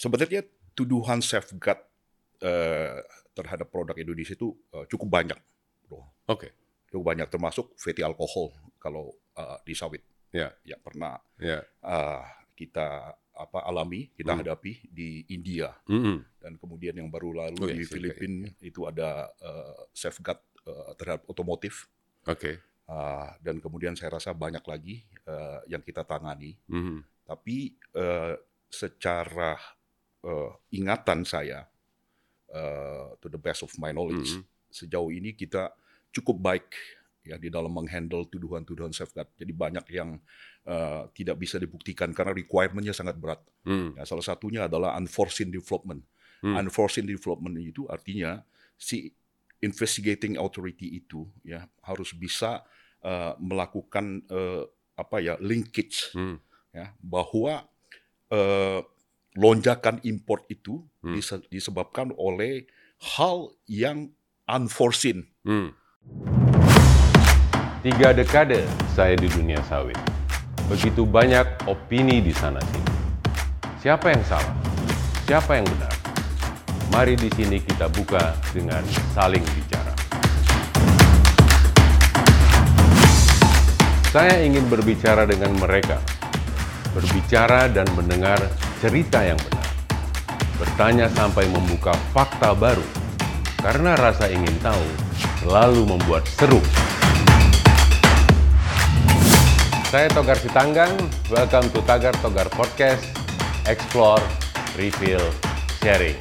Sebenarnya tuduhan safeguard uh, terhadap produk Indonesia itu uh, cukup banyak, bro. Oke. Okay. Cukup banyak termasuk fatty alkohol kalau uh, di sawit. Ya. Ya pernah. Ya. Uh, kita apa alami kita hmm. hadapi di India mm -hmm. dan kemudian yang baru lalu oh, di Filipina itu ada uh, safeguard uh, terhadap otomotif. Oke. Okay. Uh, dan kemudian saya rasa banyak lagi uh, yang kita tangani. Mm -hmm. Tapi uh, secara uh, ingatan saya, uh, to the best of my knowledge, mm -hmm. sejauh ini kita cukup baik ya di dalam menghandle tuduhan-tuduhan safeguard. Jadi banyak yang uh, tidak bisa dibuktikan karena requirementnya sangat berat. Hmm. Ya, salah satunya adalah unforeseen development. Hmm. Unforeseen development itu artinya si investigating authority itu ya harus bisa uh, melakukan uh, apa ya linkage hmm. ya bahwa uh, lonjakan import itu hmm. disebabkan oleh hal yang unforeseen. Hmm. Tiga dekade saya di dunia sawit. Begitu banyak opini di sana-sini. Siapa yang salah? Siapa yang benar? Mari di sini kita buka dengan saling bicara. Saya ingin berbicara dengan mereka, berbicara dan mendengar cerita yang benar, bertanya sampai membuka fakta baru, karena rasa ingin tahu selalu membuat seru. Saya Togar Sitanggang, welcome to Tagar Togar Podcast, Explore, Reveal, Sharing.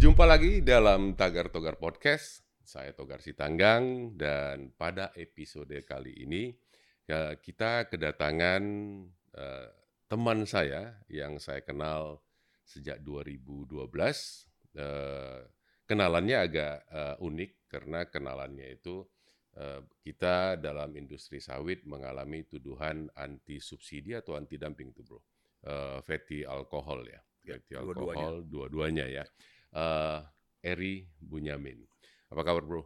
Jumpa lagi dalam Tagar Togar Podcast, saya Togar Sitanggang, dan pada episode kali ini ya, kita kedatangan uh, teman saya yang saya kenal sejak 2012, uh, kenalannya agak uh, unik karena kenalannya itu uh, kita dalam industri sawit mengalami tuduhan anti subsidi atau anti dumping itu bro, uh, fatty alkohol ya, ya fatty alkohol dua-duanya ya. Uh, Eri Bunyamin, apa kabar bro?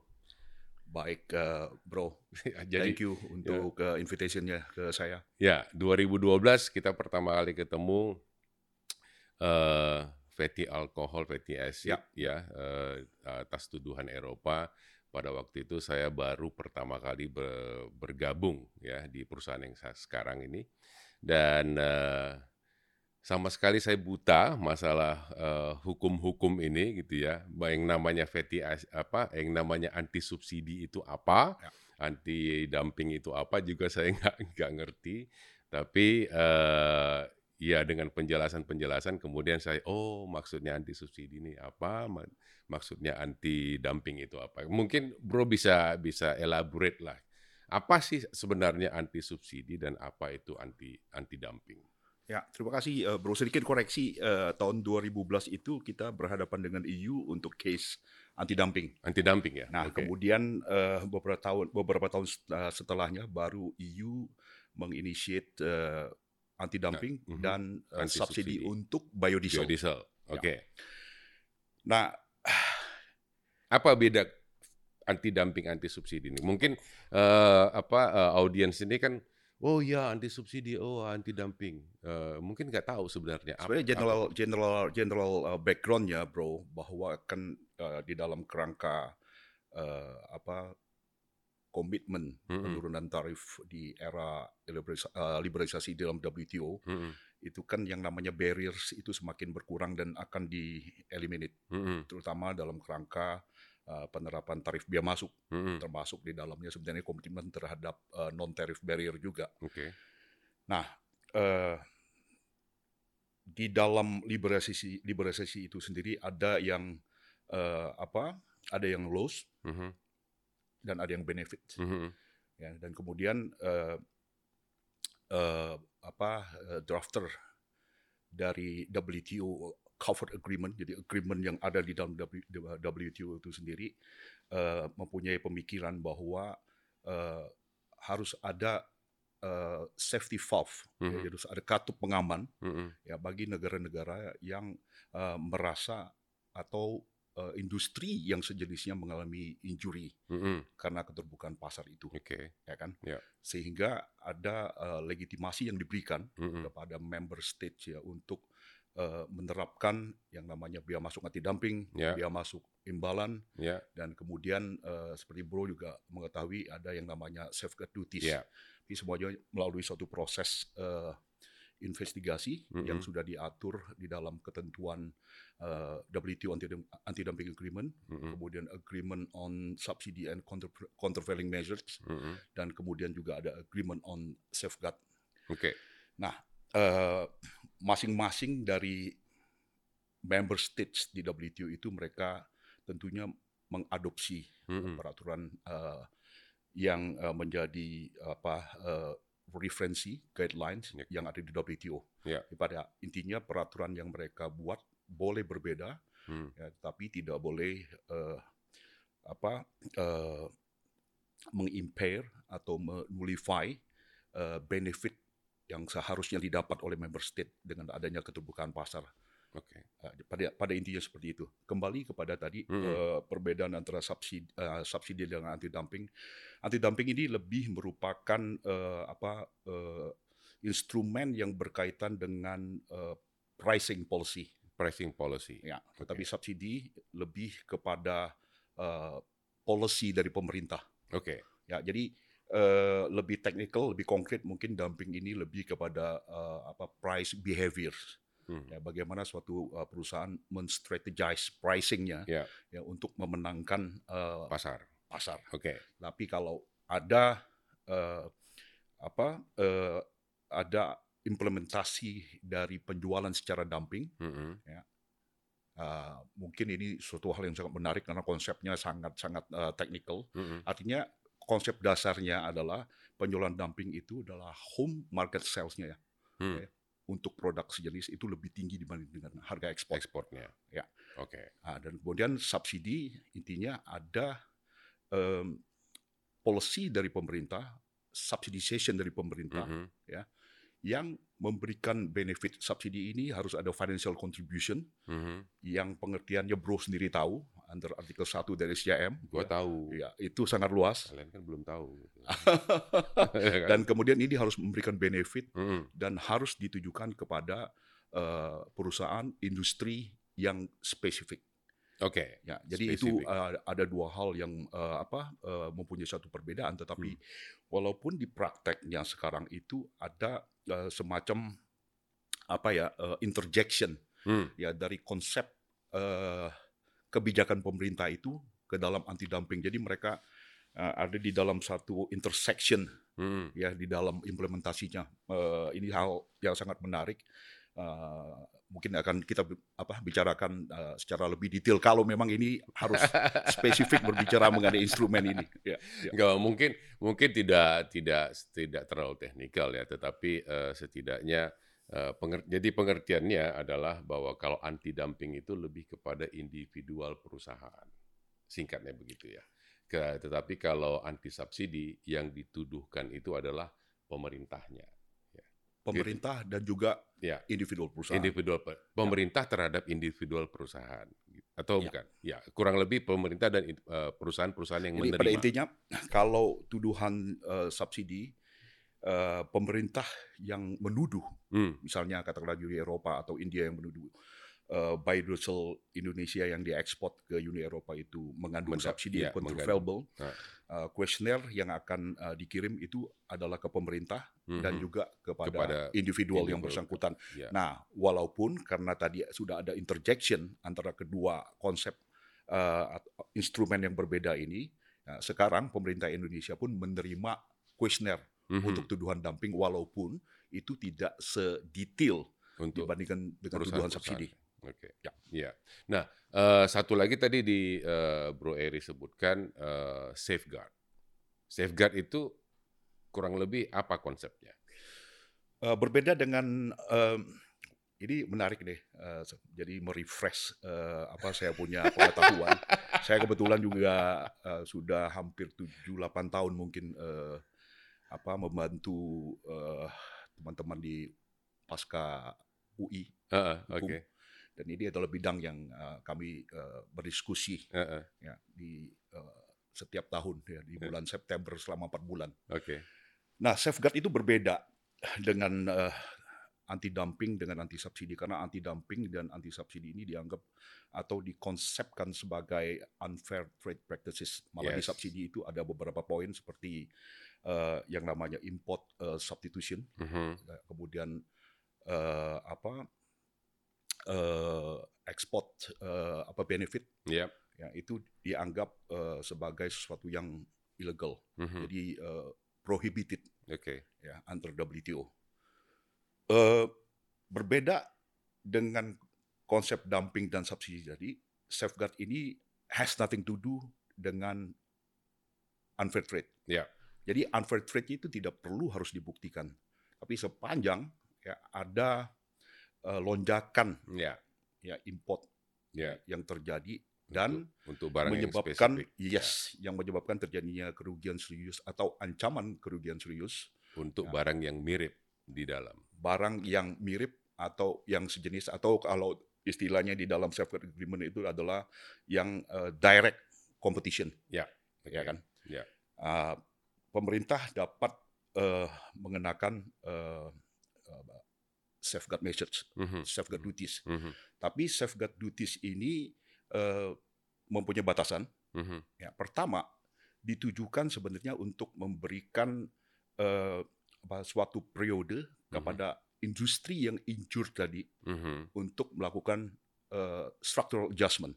Baik, uh, bro. Jadi, Thank you untuk ya. uh, invitationnya ke saya. Ya, 2012 kita pertama kali ketemu. Uh, fatty alkohol, fatty acid ya, ya uh, atas tuduhan Eropa. Pada waktu itu saya baru pertama kali bergabung ya di perusahaan yang saya sekarang ini dan uh, sama sekali saya buta masalah hukum-hukum uh, ini gitu ya. Yang namanya fatty acid, apa, yang namanya anti subsidi itu apa, ya. anti dumping itu apa juga saya nggak nggak ngerti. Tapi uh, ya dengan penjelasan-penjelasan kemudian saya oh maksudnya anti subsidi ini apa maksudnya anti dumping itu apa mungkin bro bisa bisa elaborate lah apa sih sebenarnya anti subsidi dan apa itu anti anti dumping ya terima kasih uh, bro sedikit koreksi uh, tahun 2012 itu kita berhadapan dengan EU untuk case anti dumping anti dumping ya nah okay. kemudian uh, beberapa tahun beberapa tahun setelahnya baru EU menginitiate uh, anti dumping nah, uh, dan uh, subsidi untuk biodiesel. Biodiesel. Ya. Oke. Okay. Ya. Nah, apa beda anti dumping anti subsidi ini? Mungkin uh, apa uh, audiens ini kan oh ya anti subsidi, oh anti dumping. Uh, mungkin nggak tahu sebenarnya. Sebenarnya general apa. general general uh, backgroundnya, bro, bahwa kan uh, di dalam kerangka uh, apa komitmen mm-hmm. penurunan tarif di era uh, liberalisasi dalam WTO mm-hmm. itu kan yang namanya barriers itu semakin berkurang dan akan di eliminate mm-hmm. terutama dalam kerangka uh, penerapan tarif biaya masuk mm-hmm. termasuk di dalamnya sebenarnya komitmen terhadap uh, non tarif barrier juga. Okay. Nah uh, di dalam liberalisasi liberalisasi itu sendiri ada yang uh, apa ada yang loss mm-hmm dan ada yang benefit. Mm-hmm. Ya, dan kemudian uh, uh, apa uh, drafter dari WTO covered agreement, jadi agreement yang ada di dalam WTO itu sendiri uh, mempunyai pemikiran bahwa uh, harus ada uh, safety valve, mm-hmm. ya, jadi harus ada katup pengaman mm-hmm. ya bagi negara-negara yang uh, merasa atau uh, industri yang sejenisnya mengalami injury Mm-mm. karena keterbukaan pasar itu, Oke. ya kan? Ya. Sehingga ada uh, legitimasi yang diberikan Mm-mm. kepada member states ya untuk uh, menerapkan yang namanya biaya masuk anti dumping, Ya. biaya masuk imbalan, Ya. dan kemudian uh, seperti Bro juga mengetahui ada yang namanya safeguard duties. Ya. Ini semuanya melalui suatu proses uh, investigasi Mm-mm. yang sudah diatur di dalam ketentuan uh, WTO anti dumping agreement, Mm-mm. kemudian agreement on subsidy and counter countervailing measures, Mm-mm. dan kemudian juga ada agreement on safeguard. Oke. Uh, masing-masing dari member states di WTO itu mereka tentunya mengadopsi Mm-mm. peraturan uh, yang uh, menjadi apa uh, referensi guidelines Ya. yang ada di WTO. Ya. Pada intinya peraturan yang mereka buat boleh berbeda, Hmm. ya, tapi tidak boleh uh, apa uh, mengimpair atau menullify uh, benefit yang seharusnya didapat oleh member state dengan adanya keterbukaan pasar. Oke. Uh, pada pada intinya seperti itu. Kembali kepada tadi Mm-mm. uh, perbedaan antara subsidi uh, subsidi dengan anti dumping. Anti dumping ini lebih merupakan uh, apa uh, instrumen yang berkaitan dengan uh, pricing policy. Pricing policy. Ya, tetapi subsidi lebih kepada uh, policy dari pemerintah. Oke. Ya, jadi uh, lebih technical, lebih konkret mungkin dumping ini lebih kepada uh, apa price behaviors. Hmm. Ya, bagaimana suatu uh, perusahaan men-strategize pricing-nya Ya. ya untuk memenangkan uh, Pasar. pasar. Oke. Tapi kalau ada uh, apa uh, ada implementasi dari penjualan secara dumping, Mm-mm. uh, mungkin ini suatu hal yang sangat menarik karena konsepnya sangat-sangat uh, technical. Mm-mm. Artinya konsep dasarnya adalah penjualan dumping itu adalah home market sales-nya ya. Hmm. Oke. Untuk produk sejenis itu lebih tinggi dibanding dengan harga ekspor. Ekspornya. Ya. Oke. Nah, dan kemudian subsidi intinya ada em, policy dari pemerintah, subsidization dari pemerintah Mhm. yang memberikan benefit subsidi ini harus ada financial contribution Mhm. yang pengertiannya bro sendiri tahu under artikel 1 dari SJM. Gua ya. tahu. Ya, itu sangat luas. Kalian kan belum tahu. gitu. Dan dan kemudian ini harus memberikan benefit Mm-mm. dan harus ditujukan kepada eh, perusahaan industri yang spesifik. Oke. Ya, jadi itu uh, ada dua hal yang uh, apa uh, mempunyai satu perbedaan, tetapi Hmm. walaupun di prakteknya sekarang itu ada uh, semacam apa ya uh, interjection Hmm. ya dari konsep uh, kebijakan pemerintah itu ke dalam anti dumping. Jadi mereka uh, ada di dalam satu intersection Mm. ya di dalam implementasinya. Uh, ini hal yang sangat menarik. Uh, mungkin akan kita apa bicarakan uh, secara lebih detail kalau memang ini harus spesifik berbicara mengenai instrumen ini. Ya, ya. Enggak, mungkin mungkin tidak tidak tidak terlalu teknikal ya, tetapi eh, setidaknya eh, penger- jadi pengertiannya adalah bahwa kalau anti dumping itu lebih kepada individual perusahaan. Singkatnya begitu ya. Ke- tetapi kalau anti subsidi yang dituduhkan itu adalah pemerintahnya. Pemerintah dan juga Ya. individual perusahaan. Individual pe- pemerintah terhadap individual perusahaan atau Ya. bukan? Ya, kurang lebih pemerintah dan eh, perusahaan-perusahaan yang Jadi menerima. pada intinya kalau tuduhan uh, subsidi uh, pemerintah yang menuduh Hmm, misalnya katakanlah Uni Eropa atau India yang menuduh uh, biodiesel Indonesia yang diekspor ke Uni Eropa itu mengandung Mendap- subsidi ya, countervailable. Nah. Uh, Kuesioner yang akan uh, dikirim itu adalah ke pemerintah dan mhm. juga kepada, Kepada individual yang individual. bersangkutan. Ya. Nah, walaupun karena tadi sudah ada interjection antara kedua konsep uh, instrumen yang berbeda ini, nah, sekarang pemerintah Indonesia pun menerima kuesioner Mhm. untuk tuduhan dumping walaupun itu tidak sedetail untuk dibandingkan dengan tuduhan subsidi. Oke. Ya. Ya. Nah, eh, satu lagi tadi di eh, Bro Eri sebutkan eh, safeguard. Safeguard itu kurang lebih apa konsepnya? Eh, berbeda dengan em, ini menarik nih. se- jadi merefresh eh, apa saya punya pengetahuan. saya kebetulan juga eh, sudah hampir 7-8 tahun mungkin eh, apa membantu eh, teman-teman di pasca UI Hukum. Oke. dan ini adalah bidang yang uh, kami uh, berdiskusi Uh -uh. ya di uh, setiap tahun ya di bulan September selama empat bulan. Oke. Nah, safeguard itu berbeda dengan uh, anti dumping dengan anti subsidi karena anti dumping dan anti subsidi ini dianggap atau dikonsepkan sebagai unfair trade practices. Malah di Yes. subsidi itu ada beberapa poin seperti uh, yang namanya import uh, substitution, ya, kemudian uh, apa uh, export uh, apa benefit Yap. ya itu dianggap uh, sebagai sesuatu yang illegal. Mhm. Jadi uh, prohibited Oke. ya under WTO. Eh, berbeda dengan konsep dumping dan subsidi tadi, safeguard ini has nothing to do dengan unfair trade. Ya. Jadi unfair trade itu tidak perlu harus dibuktikan, tapi sepanjang ya ada eh, lonjakan Ya. ya import Ya. yang terjadi dan Untuk barang yang menyebabkan spesifik. yes yang menyebabkan terjadinya kerugian serius atau ancaman kerugian serius Untuk Ya. barang yang mirip di dalam. barang yang mirip atau yang sejenis atau kalau istilahnya di dalam safeguard agreement itu adalah yang uh, direct competition ya Oke. kan Ya. Uh, pemerintah dapat uh, mengenakan uh, uh, safeguard measures Mhm. safeguard duties Mhm. tapi safeguard duties ini uh, mempunyai batasan Mhm. ya pertama ditujukan sebenarnya untuk memberikan uh, apa, suatu periode kepada industri yang injured tadi Mhm. untuk melakukan uh, structural adjustment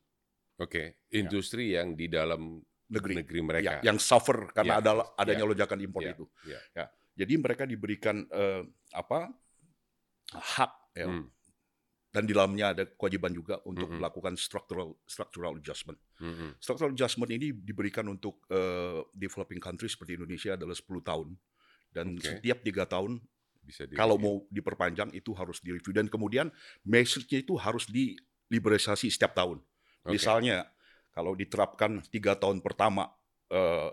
Oke. Industri yang di dalam negeri, negeri ya, mereka. yang suffer karena Ya, ada adanya ya, lonjakan impor ya, itu. ya. Ya, jadi mereka diberikan uh, apa hak ya, Hmm. dan di dalamnya ada kewajiban juga untuk Mhm. melakukan structural structural adjustment. Mhm. Structural adjustment ini diberikan untuk uh, developing countries seperti Indonesia adalah 10 tahun dan Oke. setiap tiga tahun Bisa di kalau mau diperpanjang itu harus direview dan kemudian message-nya itu harus diliberalisasi setiap tahun. Oke. Misalnya kalau diterapkan tiga tahun pertama eh,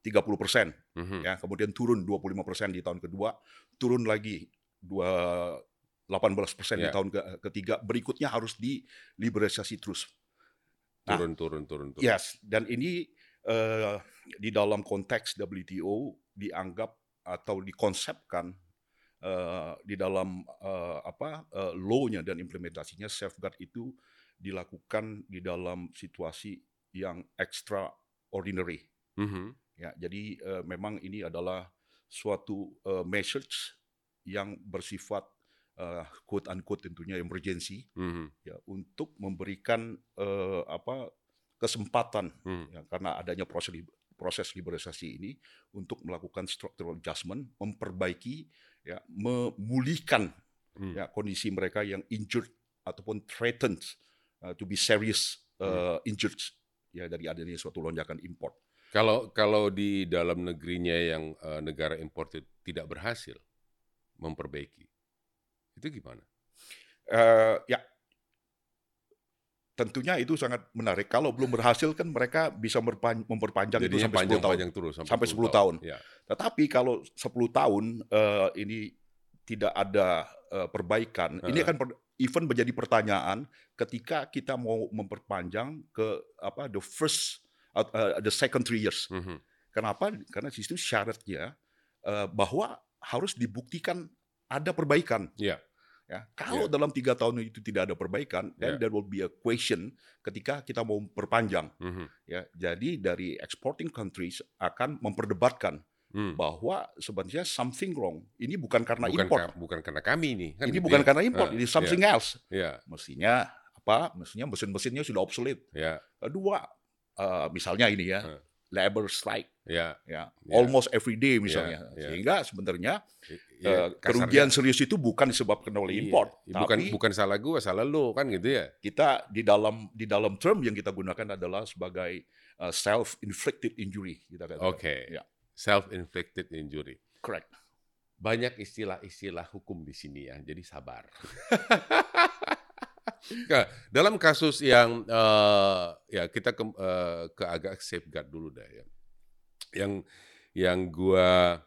30 persen, Mhm. ya kemudian turun 25 persen di tahun kedua, turun lagi dua 18 persen di Ya. tahun ke- ketiga, berikutnya harus diliberalisasi terus. Nah, turun turun turun turun. Yes, dan ini eh, di dalam konteks WTO dianggap atau dikonsepkan eh, di dalam eh, apa eh, law-nya dan implementasinya safeguard itu dilakukan di dalam situasi yang extraordinary. Mhm. Ya, jadi eh, memang ini adalah suatu eh, message yang bersifat eh, quote unquote tentunya emergency Mhm. ya untuk memberikan eh, apa kesempatan Mhm. ya, karena adanya proses li- proses liberalisasi ini untuk melakukan structural adjustment, memperbaiki ya memulihkan Mhm. ya kondisi mereka yang injured ataupun threatened uh, to be serious uh, injured ya dari adanya suatu lonjakan import. Kalau kalau di dalam negerinya yang eh, negara importer tidak berhasil memperbaiki, itu gimana? Eh, ya tentunya itu sangat menarik. Kalau belum berhasil kan mereka bisa memperpanjang itu Jadinya sampai 10 tahun. terus Sampai 10 tahun. Ya. Tetapi kalau 10 tahun eh, ini tidak ada eh, perbaikan, ini Heeh. akan per- even menjadi pertanyaan ketika kita mau memperpanjang ke apa the first uh, uh, the second three years. Mhm. Kenapa? Karena sistem syaratnya eh, bahwa harus dibuktikan ada perbaikan. Iya. Ya, kalau Iya. dalam tiga tahun itu tidak ada perbaikan, then Iya. there will be a question ketika kita mau perpanjang. Mhm. Ya, jadi dari exporting countries akan memperdebatkan Hmm. bahwa sebenarnya something wrong. Ini bukan karena bukan import. ka- bukan karena kami nih kan ini gitu bukan ya. karena import. Ah, ini something else. Iya, Mestinya apa? Mestinya mesin-mesinnya sudah obsolete. iya, Kedua, eh, misalnya ini ya, Ah. labor strike, iya, ya, Ya. almost every day misalnya. Ya, ya. Sehingga sebenarnya Kasarnya, kerugian serius itu bukan disebabkan oleh iya. import, Bukan tapi bukan salah gua, salah lo kan gitu ya. kita di dalam di dalam term yang kita gunakan adalah sebagai uh, self inflicted injury kita katakan. Oke. Ya. Self inflicted injury. Correct. Banyak istilah-istilah hukum di sini ya, jadi sabar. Nah, dalam kasus yang eh, ya kita ke, eh, ke agak safeguard dulu dah ya. Yang yang gua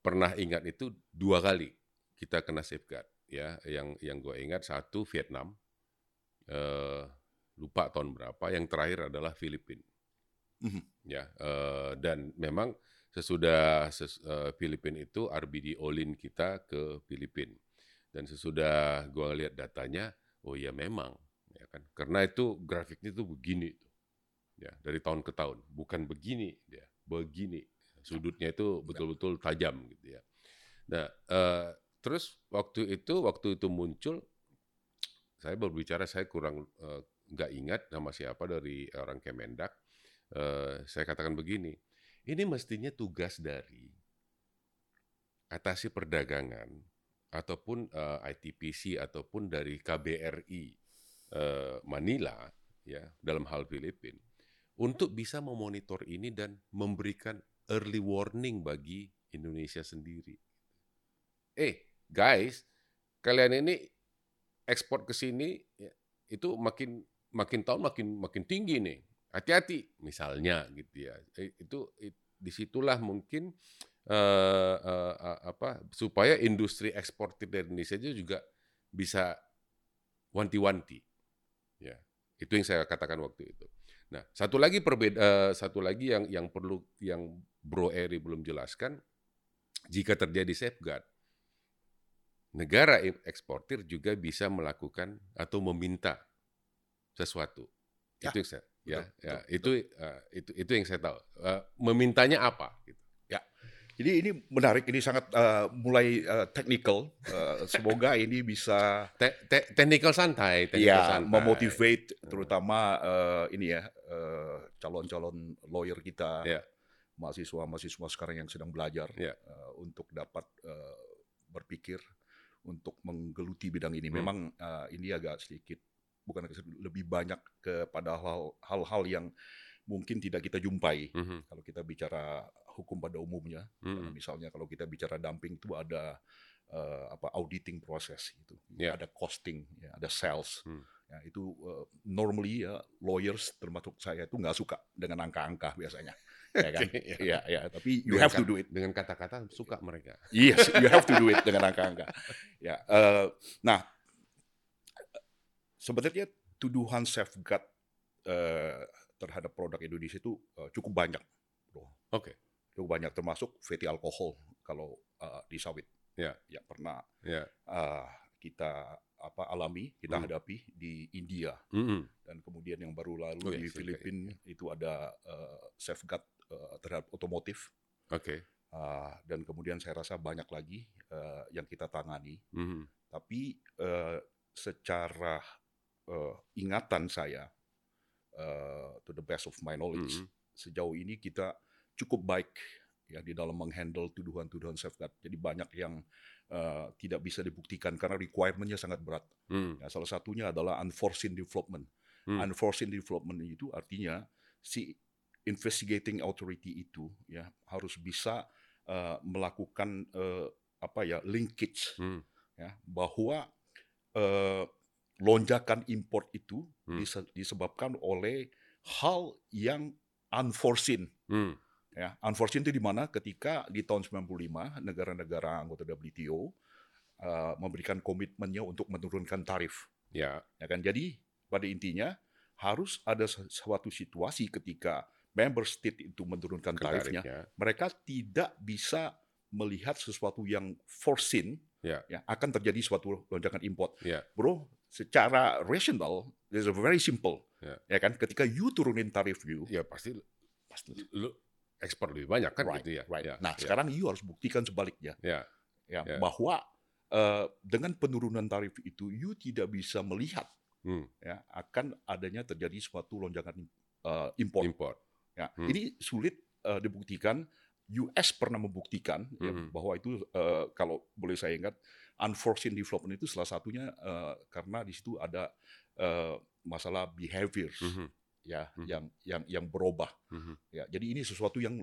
pernah ingat itu dua kali kita kena safeguard. ya yang yang gue ingat satu Vietnam uh, lupa tahun berapa yang terakhir adalah Filipina Mhm. ya uh, dan memang sesudah ses, uh, Filipina itu RBD Olin kita ke Filipina dan sesudah gue lihat datanya oh ya memang ya kan? Karena itu grafiknya itu begini tuh ya dari tahun ke tahun. Bukan begini dia begini. Sudutnya itu betul-betul tajam gitu ya. Nah uh, terus waktu itu waktu itu muncul saya berbicara saya kurang uh, nggak ingat nama siapa dari orang Kemendak. Uh, saya katakan begini ini mestinya tugas dari atasi perdagangan ataupun uh, ITPC ataupun dari KBRI uh, Manila ya dalam hal Filipina untuk bisa memonitor ini dan memberikan early warning bagi Indonesia sendiri. Eh, guys, kalian ini ekspor ke sini ya, itu makin makin tahun makin makin tinggi nih. Hati-hati misalnya gitu ya. Itu it, di situlah mungkin uh, uh, uh, apa supaya industri ekspor dari Indonesia itu juga bisa wanti-wanti. Ya, itu yang saya katakan waktu itu. Nah, satu lagi perbeda uh, satu lagi yang yang perlu yang Bro Eri belum jelaskan jika terjadi safeguard negara eksportir juga bisa melakukan atau meminta sesuatu. Ya, itu yang saya ya, betul, ya betul, itu uh, itu itu yang saya tahu. Uh, memintanya apa gitu. Ya. Jadi ini menarik, ini sangat uh, mulai uh, technical. Uh, semoga ini bisa Te te technical santai, technical ya santai. memotivate terutama uh, ini ya uh, calon-calon lawyer kita, Ya. mahasiswa-mahasiswa sekarang yang sedang belajar Ya. uh, untuk dapat uh, berpikir untuk menggeluti bidang ini. Hmm. Memang uh, ini agak sedikit bukan lebih banyak kepada hal- hal-hal yang mungkin tidak kita jumpai Mhm, kalau kita bicara hukum pada umumnya. Uh, mhm. misalnya kalau kita bicara dumping itu ada uh, apa auditing proses gitu, Ya. ada costing, ya, ada sales. Hmm. Ya, itu uh, normally ya lawyers termasuk saya itu nggak suka dengan angka-angka biasanya, ya kan? Ya. Iya, iya. Tapi you Dengan have to do it. Dengan kata-kata suka mereka. Yes, you have to do it dengan angka-angka. Ya, eh, nah sebenarnya tuduhan safeguard eh, terhadap produk Indonesia itu eh, cukup banyak, bro. Oke. Cukup banyak termasuk fatty alkohol kalau eh, di sawit. Ya. Ya pernah Ya. eh, kita apa alami, kita Hmm. hadapi di India Mhm. dan kemudian yang baru lalu Oh, ya, di safeguard, Filipina itu ada eh, safeguard eh, terhadap otomotif. Oke. Ah, dan kemudian saya rasa banyak lagi eh, yang kita tangani. Mhm. Tapi eh, secara eh, ingatan saya, eh, to the best of my knowledge, Mhm. sejauh ini kita cukup baik ya di dalam menghandle tuduhan-tuduhan safeguard. Jadi banyak yang eh, tidak bisa dibuktikan karena requirement-nya sangat berat. Mhm. Ya, salah satunya adalah unforeseen development. Hmm. Unforeseen development itu artinya si investigating authority itu ya harus bisa eh, melakukan eh, apa ya linkage Hmm. ya bahwa eh, lonjakan import itu Hmm. dise- disebabkan oleh hal yang unforeseen Hmm. ya unforeseen itu di mana ketika di tahun 95 negara-negara anggota WTO eh, memberikan komitmennya untuk menurunkan tarif Ya. ya kan jadi pada intinya harus ada suatu situasi ketika member state itu menurunkan tarifnya Tarifnya. mereka tidak bisa melihat sesuatu yang foreseen Ya. ya akan terjadi suatu lonjakan import Ya. bro secara rational is very simple Ya. ya kan ketika you turunin tarif you Ya pasti pasti lu ekspor lebih banyak kan right, gitu ya. right. Ya. nah ya. sekarang you harus buktikan sebaliknya Ya. ya Ya. bahwa eh, dengan penurunan tarif itu you tidak bisa melihat Hmm. ya akan adanya terjadi suatu lonjakan eh, import Import. ya Hmm. ini sulit eh, dibuktikan US pernah membuktikan ya, Mhm. bahwa itu eh, kalau boleh saya ingat unforeseen development itu salah satunya eh, karena di situ ada eh, masalah behaviors Mhm. ya Mhm. yang yang yang berubah Mhm. ya jadi ini sesuatu yang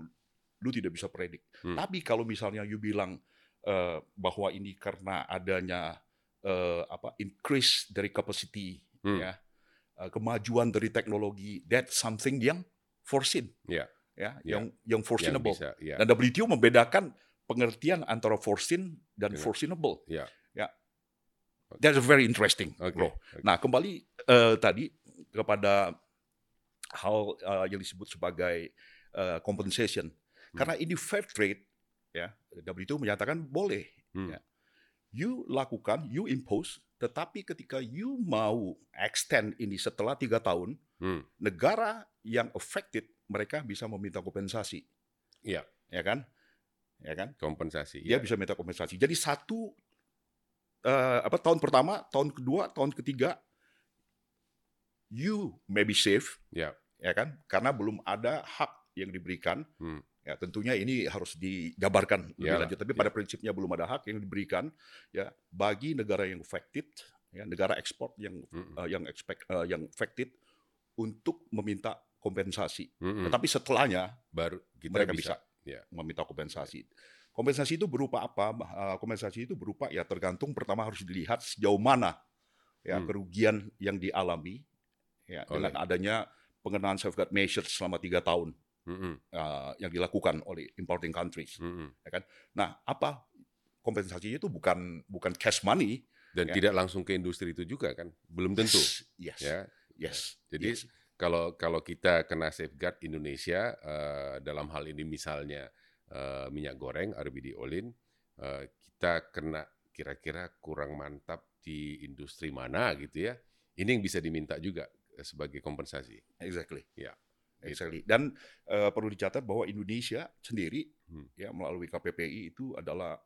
lu tidak bisa predik Hmm. tapi kalau misalnya you bilang eh, bahwa ini karena adanya eh, apa increase dari capacity Hmm. ya eh, kemajuan dari teknologi that's something yang foreseen Ya. ya Ya. yang yang Yang foreseeable bisa, ya. dan WTO membedakan pengertian antara foreseen dan Dengan- foreseeable Ya. ya That's very interesting, Oke. bro. oke. Nah, kembali eh, tadi kepada hal eh, yang disebut sebagai eh, compensation. Hmm. Karena ini fair trade, ya, WTO menyatakan boleh. Hmm. ya. You lakukan, you impose, tetapi ketika you mau extend ini setelah tiga tahun, Hmm. negara yang affected mereka bisa meminta kompensasi, Iya, ya kan? Ya kan? kompensasi. Dia Iya. bisa minta kompensasi. Jadi satu eh, apa tahun pertama, tahun kedua, tahun ketiga, you may be safe, Iya. ya kan? Karena belum ada hak yang diberikan. Hmm. Ya, tentunya ini harus dijabarkan lebih Iyalah, lanjut. Tapi iya. pada prinsipnya belum ada hak yang diberikan ya bagi negara yang affected, ya negara ekspor yang Mm-mm. eh, yang expect eh, yang affected untuk meminta kompensasi. Mm-mm. Tetapi setelahnya baru kita mereka bisa. bisa, Ya. meminta kompensasi. Kompensasi itu berupa apa? Eh, Kompensasi itu berupa ya tergantung pertama harus dilihat sejauh mana ya Hmm. kerugian yang dialami ya dengan Oleh. adanya pengenaan safeguard measures selama tiga tahun Mm-mm. eh, yang dilakukan oleh importing countries. Mm-mm. Nah, apa kompensasinya itu bukan bukan cash money, Dan Ya. tidak langsung ke industri itu juga kan, belum tentu. Yes, Ya, yes. Jadi yes. Kalau kalau kita kena safeguard Indonesia eh, dalam hal ini misalnya eh, minyak goreng RBD Olin, eh, kita kena kira-kira kurang mantap di industri mana gitu ya. Ini yang bisa diminta juga sebagai kompensasi. exactly. Ya, Exactly. Dan eh, perlu dicatat bahwa Indonesia sendiri Hmm. ya melalui KPPI itu adalah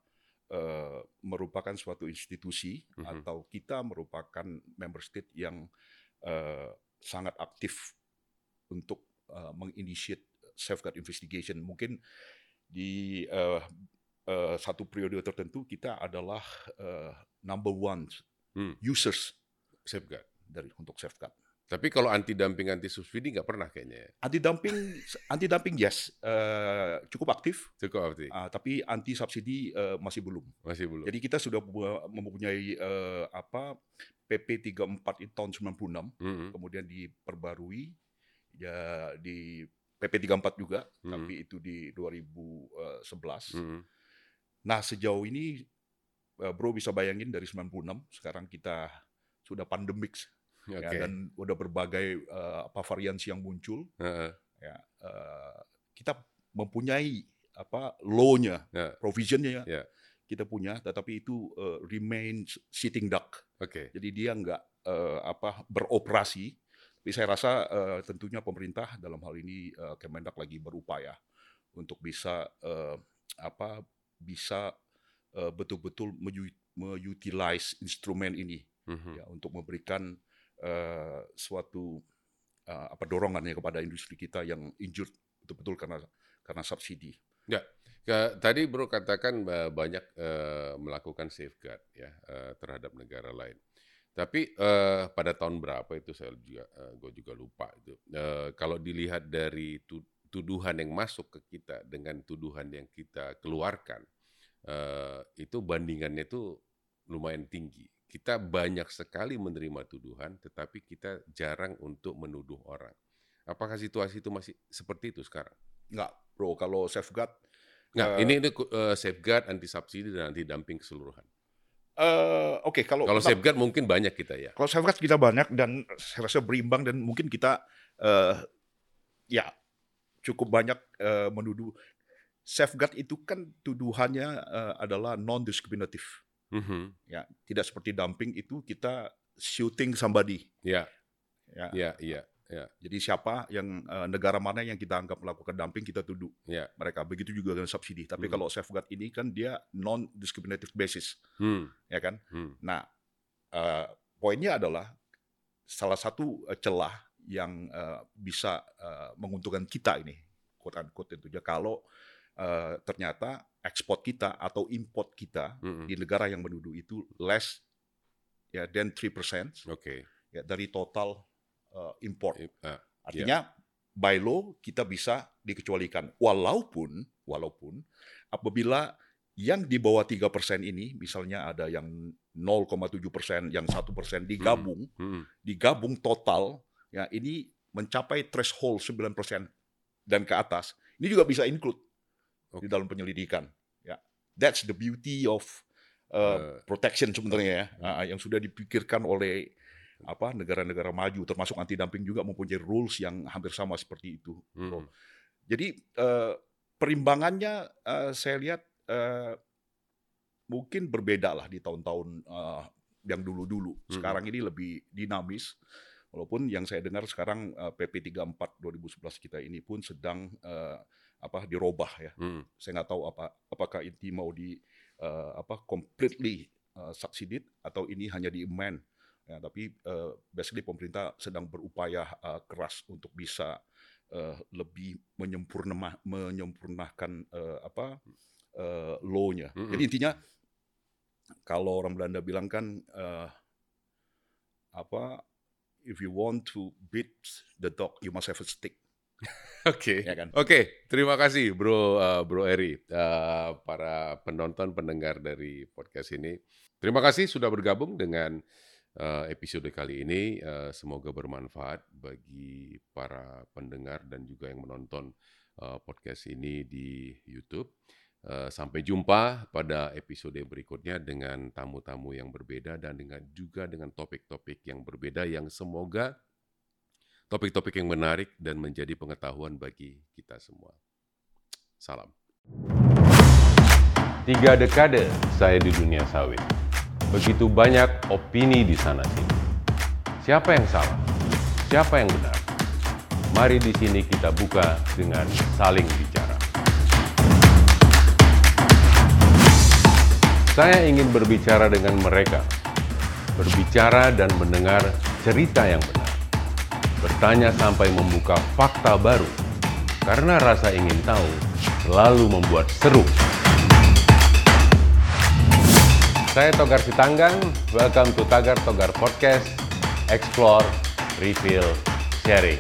eh, merupakan suatu institusi Mhm. atau kita merupakan member state yang eh, sangat aktif untuk eh, menginitiate safeguard investigation. Mungkin di eh, eh, satu periode tertentu kita adalah eh, number one Hmm. users Safeguard. dari untuk safeguard. Tapi kalau anti dumping anti subsidi nggak pernah kayaknya ya. Anti dumping, anti dumping yes, eh, cukup aktif, Cukup arti. ah, tapi anti subsidi eh, masih belum. Masih belum. Jadi kita sudah pu- mempunyai eh, apa PP 34 itu tahun 96, Mm-mm. kemudian diperbarui ya di PP 34 juga, Mm-mm. tapi itu di 2011. Mm-mm. Nah sejauh ini eh, Bro bisa bayangin dari 96 sekarang kita sudah pandemik Oke. ya, dan udah berbagai eh, apa variansi yang muncul Heeh. ya eh, kita mempunyai apa law-nya, Ya. provision-nya Ya. Kita punya, tetapi itu eh, remains sitting duck. Oke. Jadi dia nggak eh, apa beroperasi. Tapi saya rasa eh, tentunya pemerintah dalam hal ini eh, Kemendak lagi berupaya untuk bisa eh, apa bisa eh, betul-betul mengutilize instrumen ini Mhm. ya untuk memberikan eh, suatu eh, apa dorongannya kepada industri kita yang injured betul-betul karena karena subsidi. Ke- tadi Bro katakan eh, banyak eh, melakukan safeguard ya eh, terhadap negara lain. Tapi eh, pada tahun berapa itu saya juga gue juga lupa itu. Eh, kalau dilihat dari tu- tuduhan yang masuk ke kita dengan tuduhan yang kita keluarkan eh, itu bandingannya itu lumayan tinggi. Kita banyak sekali menerima tuduhan, tetapi kita jarang untuk menuduh orang. Apakah situasi itu masih seperti itu sekarang? Enggak, bro. Kalau safeguard, Nggak, Eh, ini ini eh, safeguard, anti subsidi dan anti dumping keseluruhan. eh oke kalau Kalau kita- safeguard mungkin banyak kita ya. Kalau safeguard kita banyak dan saya rasa berimbang dan mungkin kita eh, ya cukup banyak eh, menuduh safeguard itu kan tuduhannya eh, adalah non diskriminatif Mhm. ya tidak seperti dumping itu kita shooting somebody Ya, ya ya, iya, jadi siapa yang eh, negara mana yang kita anggap melakukan dumping kita tuduh. Ya. mereka begitu juga dengan subsidi. Tapi Hmm. kalau safeguard ini kan dia non discriminative basis. Hmm, ya kan? Hmm, Nah, eh, poinnya adalah salah satu eh, celah yang eh, bisa eh, menguntungkan kita ini, quote unquote tentunya kalau eh, ternyata ekspor kita atau import kita mhm. di negara yang menuduh itu less ya than 3% Oke. ya dari total eh, import. Ah, Artinya by law kita bisa dikecualikan walaupun walaupun apabila yang di bawah 3% ini misalnya ada yang 0,7%, yang 1% digabung, mhm. digabung total ya ini mencapai threshold 9% dan ke atas. Ini juga bisa include di Oke. dalam penyelidikan ya. That's the beauty of uh, protection sebenarnya ya, uh, yang sudah dipikirkan oleh apa negara-negara maju, termasuk anti dumping juga mempunyai rules yang hampir sama seperti itu. Hmm. Jadi uh, perimbangannya uh, saya lihat uh, mungkin berbeda lah di tahun-tahun uh, yang dulu-dulu. Hmm. Sekarang ini lebih dinamis. Walaupun yang saya dengar sekarang uh, PP 34 2011 kita ini pun sedang uh, apa dirubah ya. Hmm. Saya nggak tahu apa apakah ini mau di uh, apa completely uh, succeeded atau ini hanya di amend. Ya, tapi uh, basically pemerintah sedang berupaya uh, keras untuk bisa uh, lebih menyempurna menyempurnakan uh, apa uh, law-nya. Mm -hmm. Jadi intinya kalau orang Belanda bilang kan uh, apa if you want to beat the dog you must have a stick. Oke, okay. ya kan? Oke, okay. terima kasih Bro uh, Bro Eri, uh, para penonton pendengar dari podcast ini. Terima kasih sudah bergabung dengan uh, episode kali ini. Uh, semoga bermanfaat bagi para pendengar dan juga yang menonton uh, podcast ini di YouTube. Eh, sampai jumpa pada episode berikutnya dengan tamu-tamu yang berbeda dan dengan juga dengan topik-topik yang berbeda yang semoga topik-topik yang menarik dan menjadi pengetahuan bagi kita semua. Salam. Tiga dekade saya di dunia sawit. Begitu banyak opini di sana sini. Siapa yang salah? Siapa yang benar? Mari di sini kita buka dengan saling bicara. Saya ingin berbicara dengan mereka, berbicara dan mendengar cerita yang benar, bertanya sampai membuka fakta baru, karena rasa ingin tahu selalu membuat seru. Saya Togar Sitanggang, welcome to Tagar Togar Podcast, Explore, Refill, Sharing.